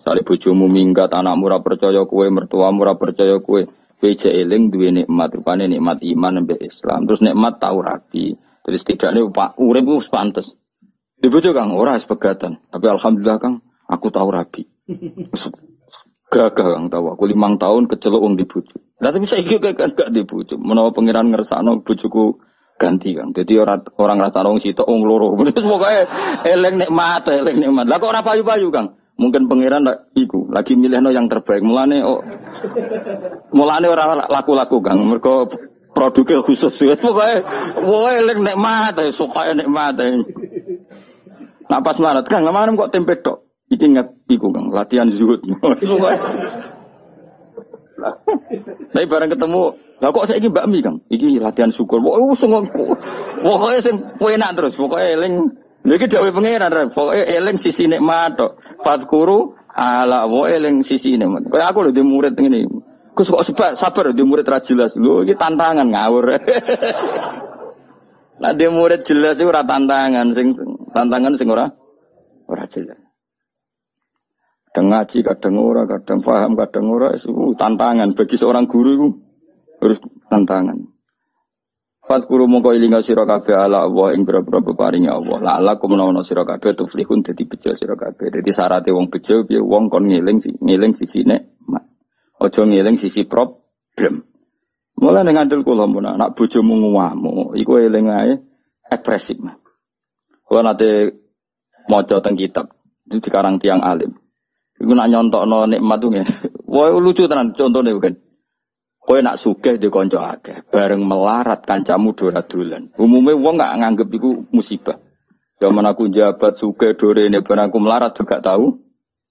Misalnya bojomu minggat, anakmu ora percaya kue, mertuamu ora percaya kue. Jek eling duwe nikmat, rupane nikmat iman mbek Islam. Terus nikmat tau rabi. Jadi setidaknya pak urip wis pantes. Di bojo Kang ora sepegatan, tapi alhamdulillah Kang aku tahu rabi. Gagah Kang tahu aku limang tahun kecelok di bojo. Lah tapi juga kan gak di bojo. Menawa pangeran ngersakno bojoku ganti Kang. Jadi orang orang ngrasakno wong sitok wong loro. Pokoke eling nikmat, eling nikmat. Lah kok ora payu-payu Kang? Mungkin pangeran iku lagi milihno yang terbaik. Mulane oh, mulane ora laku-laku Kang. Mergo produknya khusus. Pokoke pokoke eling nikmat, suka nikmat. Nah pas marat Kang, kemarin kok tempe tok. Iki ingat iku Kang, latihan zuhud. Tapi bareng ketemu, lah kok saya ini bakmi Kang? Iki latihan syukur. Wah, semua pokoknya sing enak terus. Pokoknya eling, lagi dawe pangeran, pokoknya eling sisi nikmat tok. Fadkuru ala wa eling sisi nikmat. Kayak aku lho di murid ini. Gus kok sabar, sabar di murid ra jelas. Lho tantangan ngawur. Nah di murid jelas itu ora tantangan, sing tantangan sing ora ora jelas. Kadang ngaji, kadang ora, kadang paham, kadang ora, itu tantangan bagi seorang guru itu harus tantangan. Fatkuru mongko ilinga sira kabeh ala Allah ing pira-pira peparinge Allah. La ala kumnawana sira kabeh tuflihun dadi bejo sira kabeh. Dadi syaraté wong bejo piye wong kon ngeling ngeling sisine Aja ngeling sisi problem. Mulai ning ngandel kula mun anak bojomu ngamuk, iku eling ae ekspresif. Kula nate maca teng kitab itu dikarang tiang alim. Iku nak nyontokno nikmat tuh Wah lucu tenan contohnya bukan. Kowe nak sugih di konco akeh, bareng melarat kancamu dora dolan. Umumnya wong nggak nganggep iku musibah. Zaman aku jabat sugih ini, bareng aku melarat juga tahu.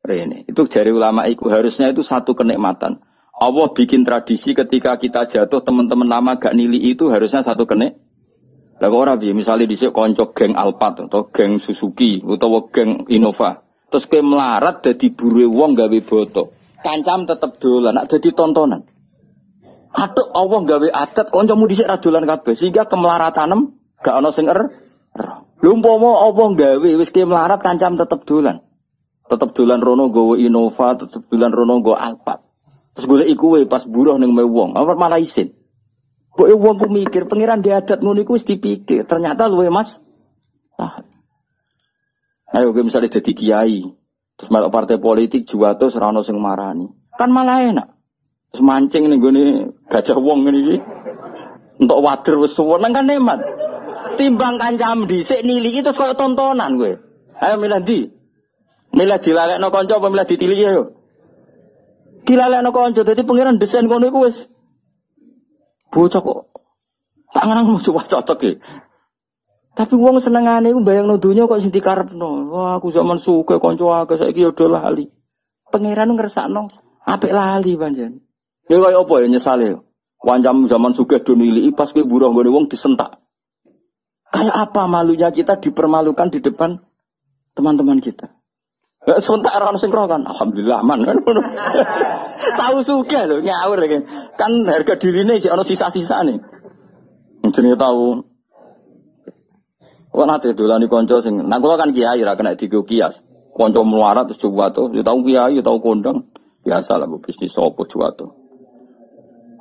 Rene. Itu jari ulama iku harusnya itu satu kenikmatan. Allah bikin tradisi ketika kita jatuh teman-teman lama gak nili itu harusnya satu kenik. Lah kok ora piye? Misale dhisik konco geng Alphard atau geng Suzuki utawa geng Innova. Terus kowe melarat dadi buru wong gawe boto. Kancam tetep dolan, nak dadi tontonan. Aduh Allah gawe adat kancamu dhisik ra dolan kabeh sehingga kemelaratanem gak ana sing er. Lha umpama Allah gawe wis ke melarat kancam tetep dolan. Tetep dolan rono gawe Innova, tetep dolan rono gawe Alphard. Terus golek iku pas buruh ning wong, apa malah isin. Kok wong ku mikir pangeran di adat ngono iku wis dipikir, ternyata luwe Mas. Ah. Ayo gue misalnya jadi kiai, terus melok partai politik juga tuh serano sing marani, kan malah enak. Terus mancing nih gue gajah wong ini, untuk wader wis suweneng kan nikmat. Timbang kancam dhisik nili itu kaya tontonan gue. Ayo milih di. Milih dilalekno kanca apa milih ditilih ya yo. Dilalekno kanca dadi pangeran desain kono iku wis bocah kok tangan mau coba cocok ya. Tapi wong senengane iku bayangno donya kok sing dikarepno. Wah, aku zaman suke kanca akeh saiki yo do lali. Pangeran ngersakno apik lali panjen. Ya kaya apa ya nyesale. Wancam zaman suge do nilii pas kowe buruh nggone wong disentak. Kayak apa malunya kita dipermalukan di depan teman-teman kita. Eh, Sebentar orang sing kan, alhamdulillah aman kan. Tahu suge lho ngawur kan. Kan harga dirine sih ono sisa-sisa nih. Jenenge tahu. Wong nate dolani kanca sing nah kula kan kiai ra kena digo kias. Kanca melarat terus tuh, ya tahu kiai, ya tahu kondang. Biasa lah bu bisnis sopo tuh.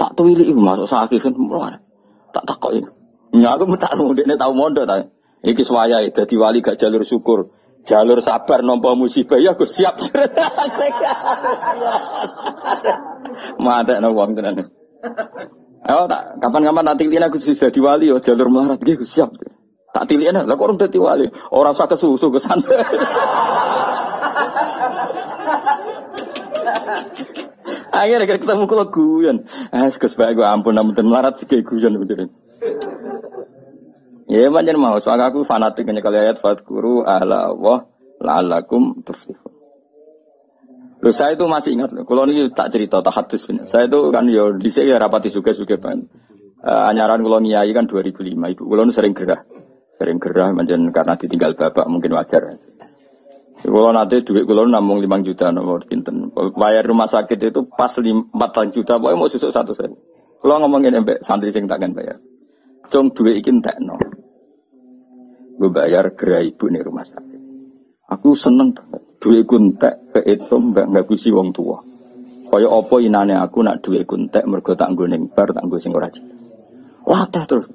Tak tuwili iku masuk sakit kan melarat. Tak takok ya. Ya aku tak ndekne tau mondok ta. Iki swaya dadi wali gak jalur syukur. Jalur sabar nompo musibah ya aku siap. Mate no wong tenan. Ayo tak kapan-kapan nanti lihat aku sudah di wali yo jalur melarat gitu siap. Tak tilian lah kok orang dadi wali. Orang usah kesusu ke sana. Akhirnya akhirnya ketemu kalau guyon. Ah, sekus baik gue ampun ampun melarat kayak guyon beneran. Ya macam mau soal aku fanatik ini kalau ayat fatkuru ala Allah la'alakum tuflihun. Loh, saya itu masih ingat, kalau ini tak cerita, tak bener. Saya itu kan ya di sini rapati suge-suge. Uh, anyaran kalau nyai kan 2005, ibu kalau sering gerah. Sering gerah, macam karena ditinggal bapak mungkin wajar. Kalau nanti duit kalau namung 5 juta nomor pinten. Bayar rumah sakit itu pas 4 juta, pokoknya mau susuk satu sen. Kalau ngomongin mbak santri sing takkan bayar. Cung duit ikin tak no. Gue bayar gerai ibu nih rumah sakit. Aku seneng banget. Duit kuntek ke itu mbak nggak gusi wong tua. Kaya apa inane aku nak duit kuntek mergo tak ning bar tak sing ora. Wah terus.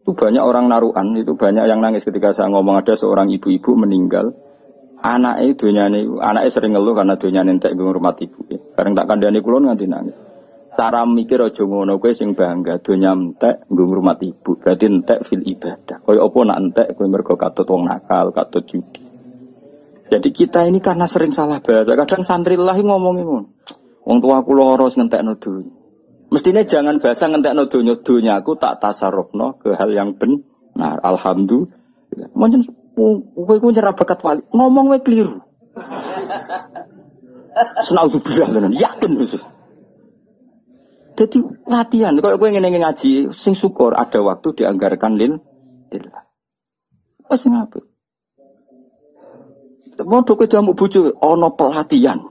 Itu banyak orang naruhan, itu banyak yang nangis ketika saya ngomong ada seorang ibu-ibu meninggal. Anaknya dunyane, anaknya sering ngeluh karena dunyane entek gue rumah ibu. Karena tak kandani kulon nganti nangis. Cara mikir aja ngono kowe sing bangga donya entek nggo ngrumat ibu. Berarti entek fil ibadah. Kaya apa nak entek kowe mergo katut wong nakal, katut judi. Jadi kita ini karena sering salah bahasa. Kadang santri lahi ngomongin ngono. Wong tua aku sing ngentekno dunya. Mestinya jangan bahasa ngentekno dunya, dunya aku tak tasarrufno ke hal yang benar. Alhamdulillah. Mungkin kowe ku nyerah bakat wali. Ngomong wae keliru. Senaudzubillah tenan. Yakin khusus. Jadi latihan, kalau gue ingin ngaji, sing syukur ada waktu dianggarkan lil, lillah. Oh, sing apa? Mau ke jamu bucu, ono pelatihan.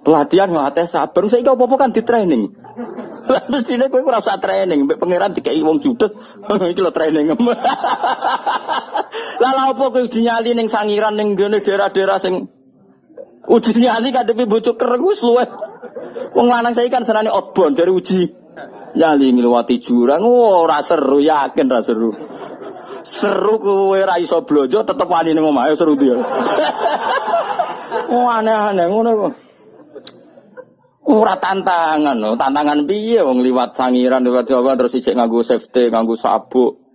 Pelatihan ngelatih sabar, saya apa-apa kan di training. Lalu sini gue kurang usah training, mbak pangeran dikai wong judes, iki lo training. Lalu apa gue uji nyali neng sangiran neng daerah-daerah sing uji nyali kadepi bucu keren gue luweh. Wong lanang saya kan senane outbound dari uji nyali ngliwati jurang. Oh, ora seru, yakin ora seru. Seru kowe ra iso blojo tetep wani ning omahe seru dia. Oh, aneh-aneh ngono kok. Ora tantangan, tantangan piye wong liwat sangiran liwat Jawa terus ijek nganggo safety, nganggo sabuk.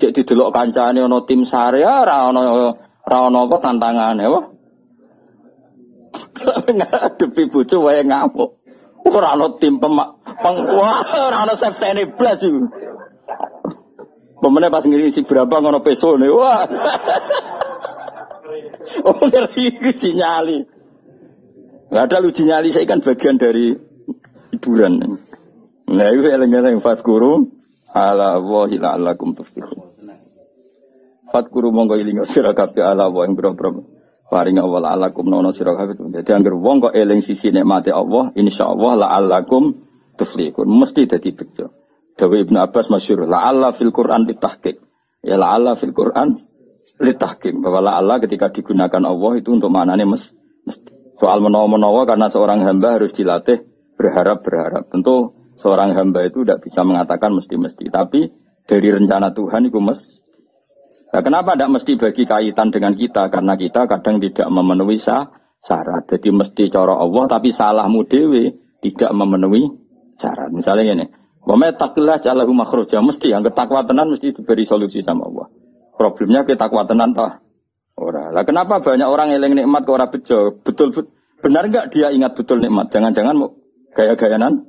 Cek didelok kancane ana tim sare ora ana ora ana apa tantangane, wah. Ngadepi bojo wae ngamuk. Ora ana tim pemak peng wah ora ana safety blas iku. Pemene pas ngiri si berapa ngono peso nih, wah. oh ngeri sinyali. Gak ada uji nyali saya kan bagian dari hiburan. Nah itu eleng-eleng fatkuru ala wahi tuflihun. Fatkuru monggo ilinga sira kabeh ala wa ing boro paring awal alakum nono sira kabeh. Dadi anggere wong kok eling sisi nikmate Allah, insyaallah la'alakum tuflihun. Mesti dadi bejo. Dawe Ibnu Abbas masyhur la'alla fil Quran ditahqiq. Ya la'alla fil Quran litahkim bahwa la'alla ketika digunakan Allah itu untuk maknanya mes, mesti. Soal menawa-menawa karena seorang hamba harus dilatih berharap-berharap. Tentu seorang hamba itu tidak bisa mengatakan mesti-mesti. Tapi dari rencana Tuhan itu mesti. Nah, kenapa tidak mesti bagi kaitan dengan kita? Karena kita kadang tidak memenuhi syarat. Jadi mesti cara Allah, tapi salahmu dewe tidak memenuhi syarat. Misalnya ini, Wama takillah jalahu makhruja. Mesti yang ketakwa tenan mesti diberi solusi sama Allah. Problemnya kita tenan toh Ora. Lah kenapa banyak orang eling nikmat ke orang bejo? Betul, betul benar enggak dia ingat betul nikmat? Jangan-jangan mau gaya-gayanan?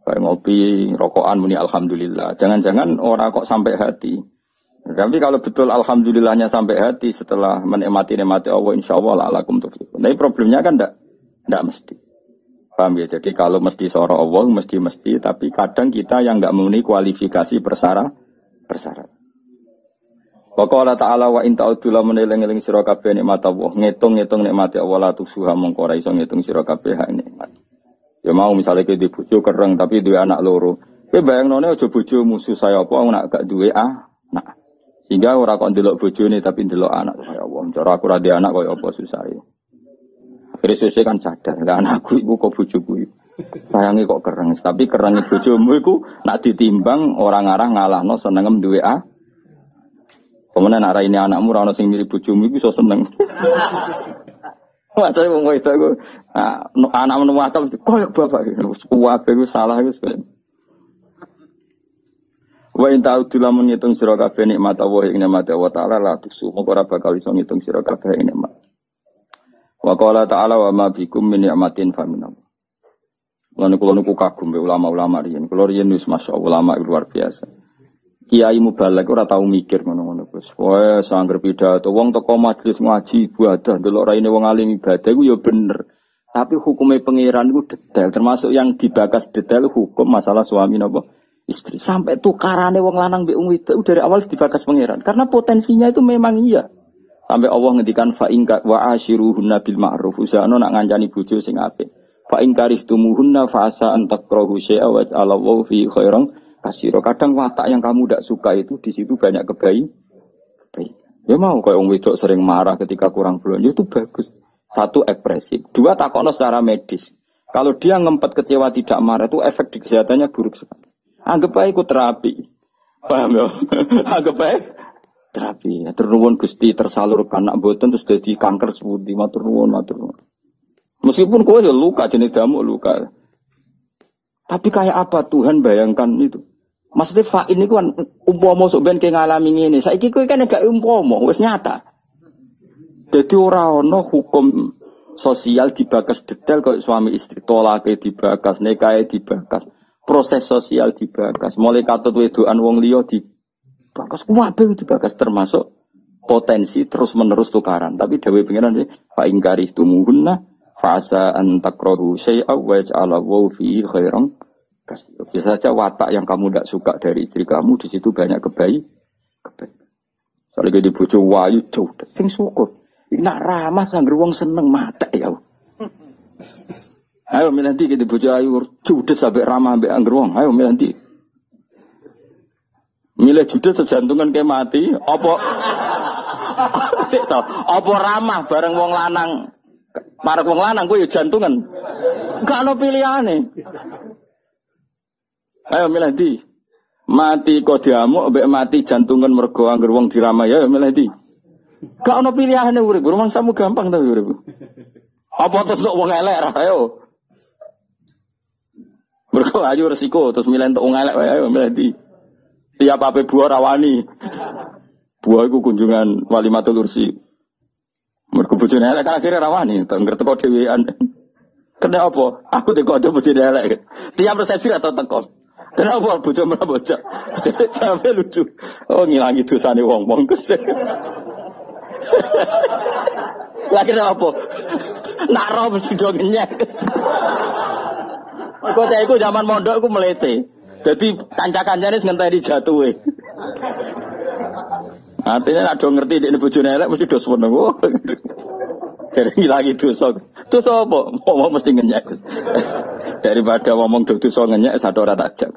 Kayak ngopi, rokokan muni alhamdulillah. Jangan-jangan orang kok sampai hati. Tapi kalau betul alhamdulillahnya sampai hati setelah menikmati nikmati Allah insya Allah lakum tuflihun. Tapi problemnya kan enggak enggak mesti. Paham ya? Jadi kalau mesti seorang Allah mesti-mesti, tapi kadang kita yang enggak memenuhi kualifikasi persyarat persyarat. Waqala ta'ala wa in ta'udzu lamun eling-eling sira kabeh nikmat Allah, ngitung-ngitung nikmat Allah la tusuha mongko ora iso ngitung sira nikmat. Ya mau misalnya ke di kereng tapi duwe anak loro. Kowe bayangnone aja musuh saya apa nak gak duwe anak. Sehingga ora kok ndelok bojone tapi ndelok anak saya Allah. Cara aku ora anak kaya apa susah ya. Akhirnya kan sadar, lah anakku iku kok bojoku iku. Sayangi kok kereng, tapi kereng bojomu iku nak ditimbang orang arah ngalahno senengem duwe anak. Kemudian arah ini anakmu rano sing mirip bojomu iku iso seneng. Masane wong wedok iku anak menemu akal koyo bapak kuat iku salah iku Wa in ta'udu lamun ngitung sira kabeh nikmat Allah ing nikmat Allah taala la tusu ora bakal iso ngitung sira kabeh ing nikmat. Wa qala ta'ala wa ma bikum min ni'matin fa min Allah. Lan kula niku kagum ulama-ulama riyen. Kula riyen wis masyaallah ulama luar biasa. kiai mubalek ora tau mikir ngono-ngono Gus. Wah, sangger pidato wong teko majelis ngaji ibadah delok raine wong alim ibadah iku ya bener. Tapi hukumnya pangeran itu detail, termasuk yang dibakas detail hukum masalah suami nopo istri. Sampai tukarane wong lanang mbek wong wedok dari awal dibakas pangeran. Karena potensinya itu memang iya. Sampai Allah ngendikan fa in wa ashiruhunna bil ma'ruf. Usahano nak ngancani bojo sing apik. Fa in karihtumuhunna fa asa an takrahu syai'a wa Allahu fi khairan kasiro. Kadang watak yang kamu tidak suka itu di situ banyak kebaik. Baik. Ya mau kayak wong wedok sering marah ketika kurang belanja itu bagus. Satu ekspresif. Dua takono secara medis. Kalau dia ngempet kecewa tidak marah itu efek di kesehatannya buruk sekali. Anggap aja ikut terapi. Paham ya? Anggap aja terapi. Ternuwun gusti tersalurkan nak boten terus jadi kanker sebuti. Matur nuwun, matur nuwun. Meskipun kau ya luka jenis damu luka. Tapi kayak apa Tuhan bayangkan itu? Maksudnya fa ini kan umpama sok ben ngalami ini. Saya kowe kan agak umpama, wis nyata. Jadi orang ono hukum sosial dibakas detail kalau suami istri tolak dibakas, nekai dibakas, proses sosial dibakas, mulai katut wedoan wong liya dibakas, kabeh dibakas termasuk potensi terus menerus tukaran. Tapi dewi pengiran fa ingkari tumuhunna fasa antakrohu syai'a wa ja'ala fi khairan Bisa saja watak yang kamu tidak suka dari istri kamu di situ banyak kebaik. kebaik. Soalnya di bojo wayu jauh, sing syukur. Nak ramah sangger wong seneng mata ya. Ayo milanti kita bojo ayu judes sampai ramah sampai angger wong. Ayo milanti. Milih judes sejantungan kayak mati, apa apa ramah bareng wong lanang. Para wong lanang gue ya jantungan. Gak ono pilihane. Ayo milanti. Mati kok diamuk, mati jantungan mergo angger wong diramah ya milanti. Gak ono pilihane urip, rumah samu gampang tapi urip. Apa terus untuk wong elek ayo. Mergo ayo resiko terus milih untuk wong elek ayo milih di. Tiap apa buah rawani. Buah iku kunjungan wali matul ursi. Mergo bojone elek kan akhirnya rawani, ngerti kok dhewean. Kena apa? Aku teko aja bojone elek. Tiap resepsi atau teko. Kenapa bojo malah bocah? Sampai lucu. Oh ngilangi dosane wong-wong kesek. Lagi apa? Nak roh mesti do. Kok saya iku zaman mondok iku melete. Jadi kanca-kancane ngenteni jatuhe. Artinya nak do ngerti ini bojone elek mesti do seneng. Dari lagi dosa. Dosa apa? Ngomong mesti ngenyek. Daripada ngomong dosa ngenyek satu ora tak jak.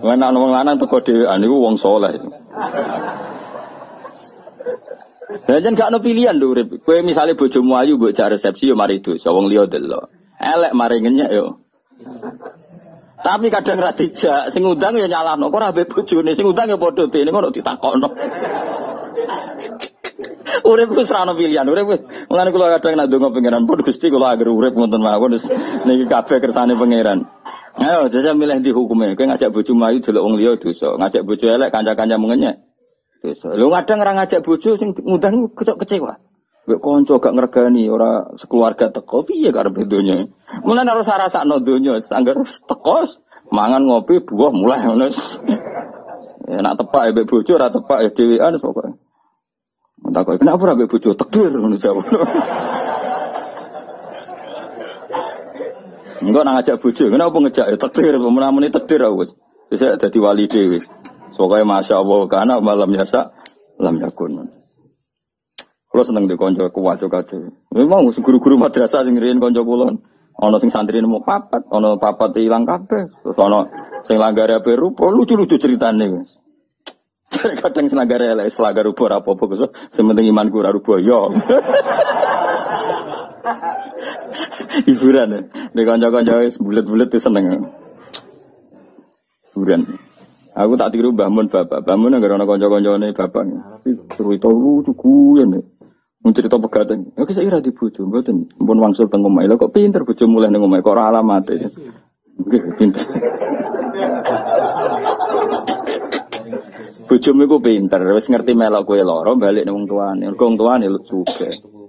Mana ngomong lanang tuh kode anu wong soleh. Dan jangan gak ada pilihan lho urip. Kowe misale bojomu ayu mbok jak resepsi yo mari dosa wong liya delok. Elek mari ngenyek yo. Tapi kadang ra dijak, sing ngundang ya nyalahno. Kok mbek bojone, sing ngundang ya padha dene ngono ditakokno. Urip wis ra ono pilihan, urip wis. Mulane kula kadang nak ndonga pangeran pun Gusti kula agar urip ngoten mawon wis niki kabeh kersane pangeran. Ayo jajal milih di hukumnya. Kowe ngajak bojomu ayu delok wong liya dosa, ngajak bojo elek kanca-kanca mengenyek. Dosa. Lu kadang ora ngajak bojo sing ngundang kecok kecewa. Gue konco gak ngergani ora sekeluarga teko piye karep donya. Mulane harus rasakno donya, sanggar teko mangan ngopi buah mulai ngono. Ya nak tepak ya bojo ora tepak ya dhewean pokoke. Takok kenapa ora mbek bojo tekir ngono jawab. Enggak nang ngajak bojo, kenapa ngejak ya tekir, pemenamuni tekir aku. Bisa dadi wali dhewe. Pokoknya masya Allah karena malam biasa lam yakun. Kalau seneng di konco kuwaco kaco. Memang guru-guru madrasah sing riyen konco kulon. Ono sing santri nemu papat, ono papat hilang kabeh. Terus ono sing langgar apa rupa lucu-lucu ceritane. Kadang selanggar elek, selanggar rupa apa apa Sementing iman ora rupa yo. Hiburan ya. Di konco-konco bulet-bulet tuh seneng. Hiburan. Aku tak tiru bangun bapak, bangun agar anak konco nih bapak. Cerita lucu kuyen nih. Mau cerita pegadang. Oke saya ira di bojo, mboten. Mpun wangsul teng omah. Lho kok pinter bojo mulai ning omah kok ora alamate. Oke, pinter. Bojomu iku pinter, wis ngerti melok kowe lara balik ning wong tuane. Mergo wong tuane juga.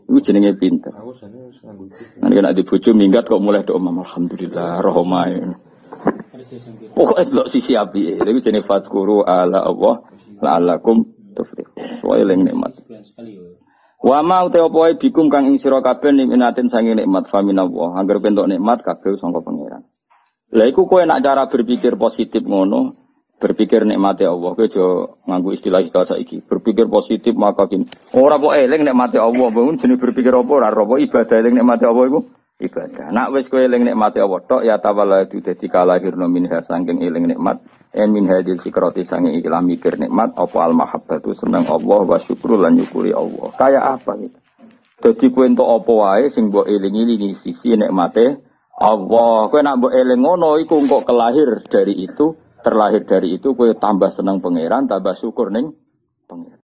Iku jenenge pinter. Nanti kena di bojo minggat kok mulai doa alhamdulillah roh omae. Pokoknya delok sisi api. Itu jenis fatkuru ala Allah la'alakum tuflihun. Soale eling nikmat. Wa ma wae bikum kang ing sira kabeh nikmatin sange nikmat faminallah. Angger bentuk nikmat kabeh sangka pangeran. Lah iku kowe nak cara berpikir positif ngono, berpikir nikmati Allah kowe aja nganggo istilah istilah saiki. Berpikir positif maka kin. Ora kok eling nikmati Allah, bangun jenis berpikir apa ora apa ibadah eling nikmati Allah iku ibadah. Nak wis kowe eling nikmati Allah tok ya tawalladu dadi kalahirna minha saking eling nikmat. E min hadil fikrati sange ikilah mikir nikmat apa al mahabbatu seneng Allah wa syukru lan nyukuri Allah. Kayak apa gitu. Dadi kowe entuk apa wae sing mbok eling-elingi sisi nikmate Allah. Kowe nak mbok eling ngono iku kok kelahir dari itu, terlahir dari itu kowe tambah seneng pangeran, tambah syukur ning pangeran.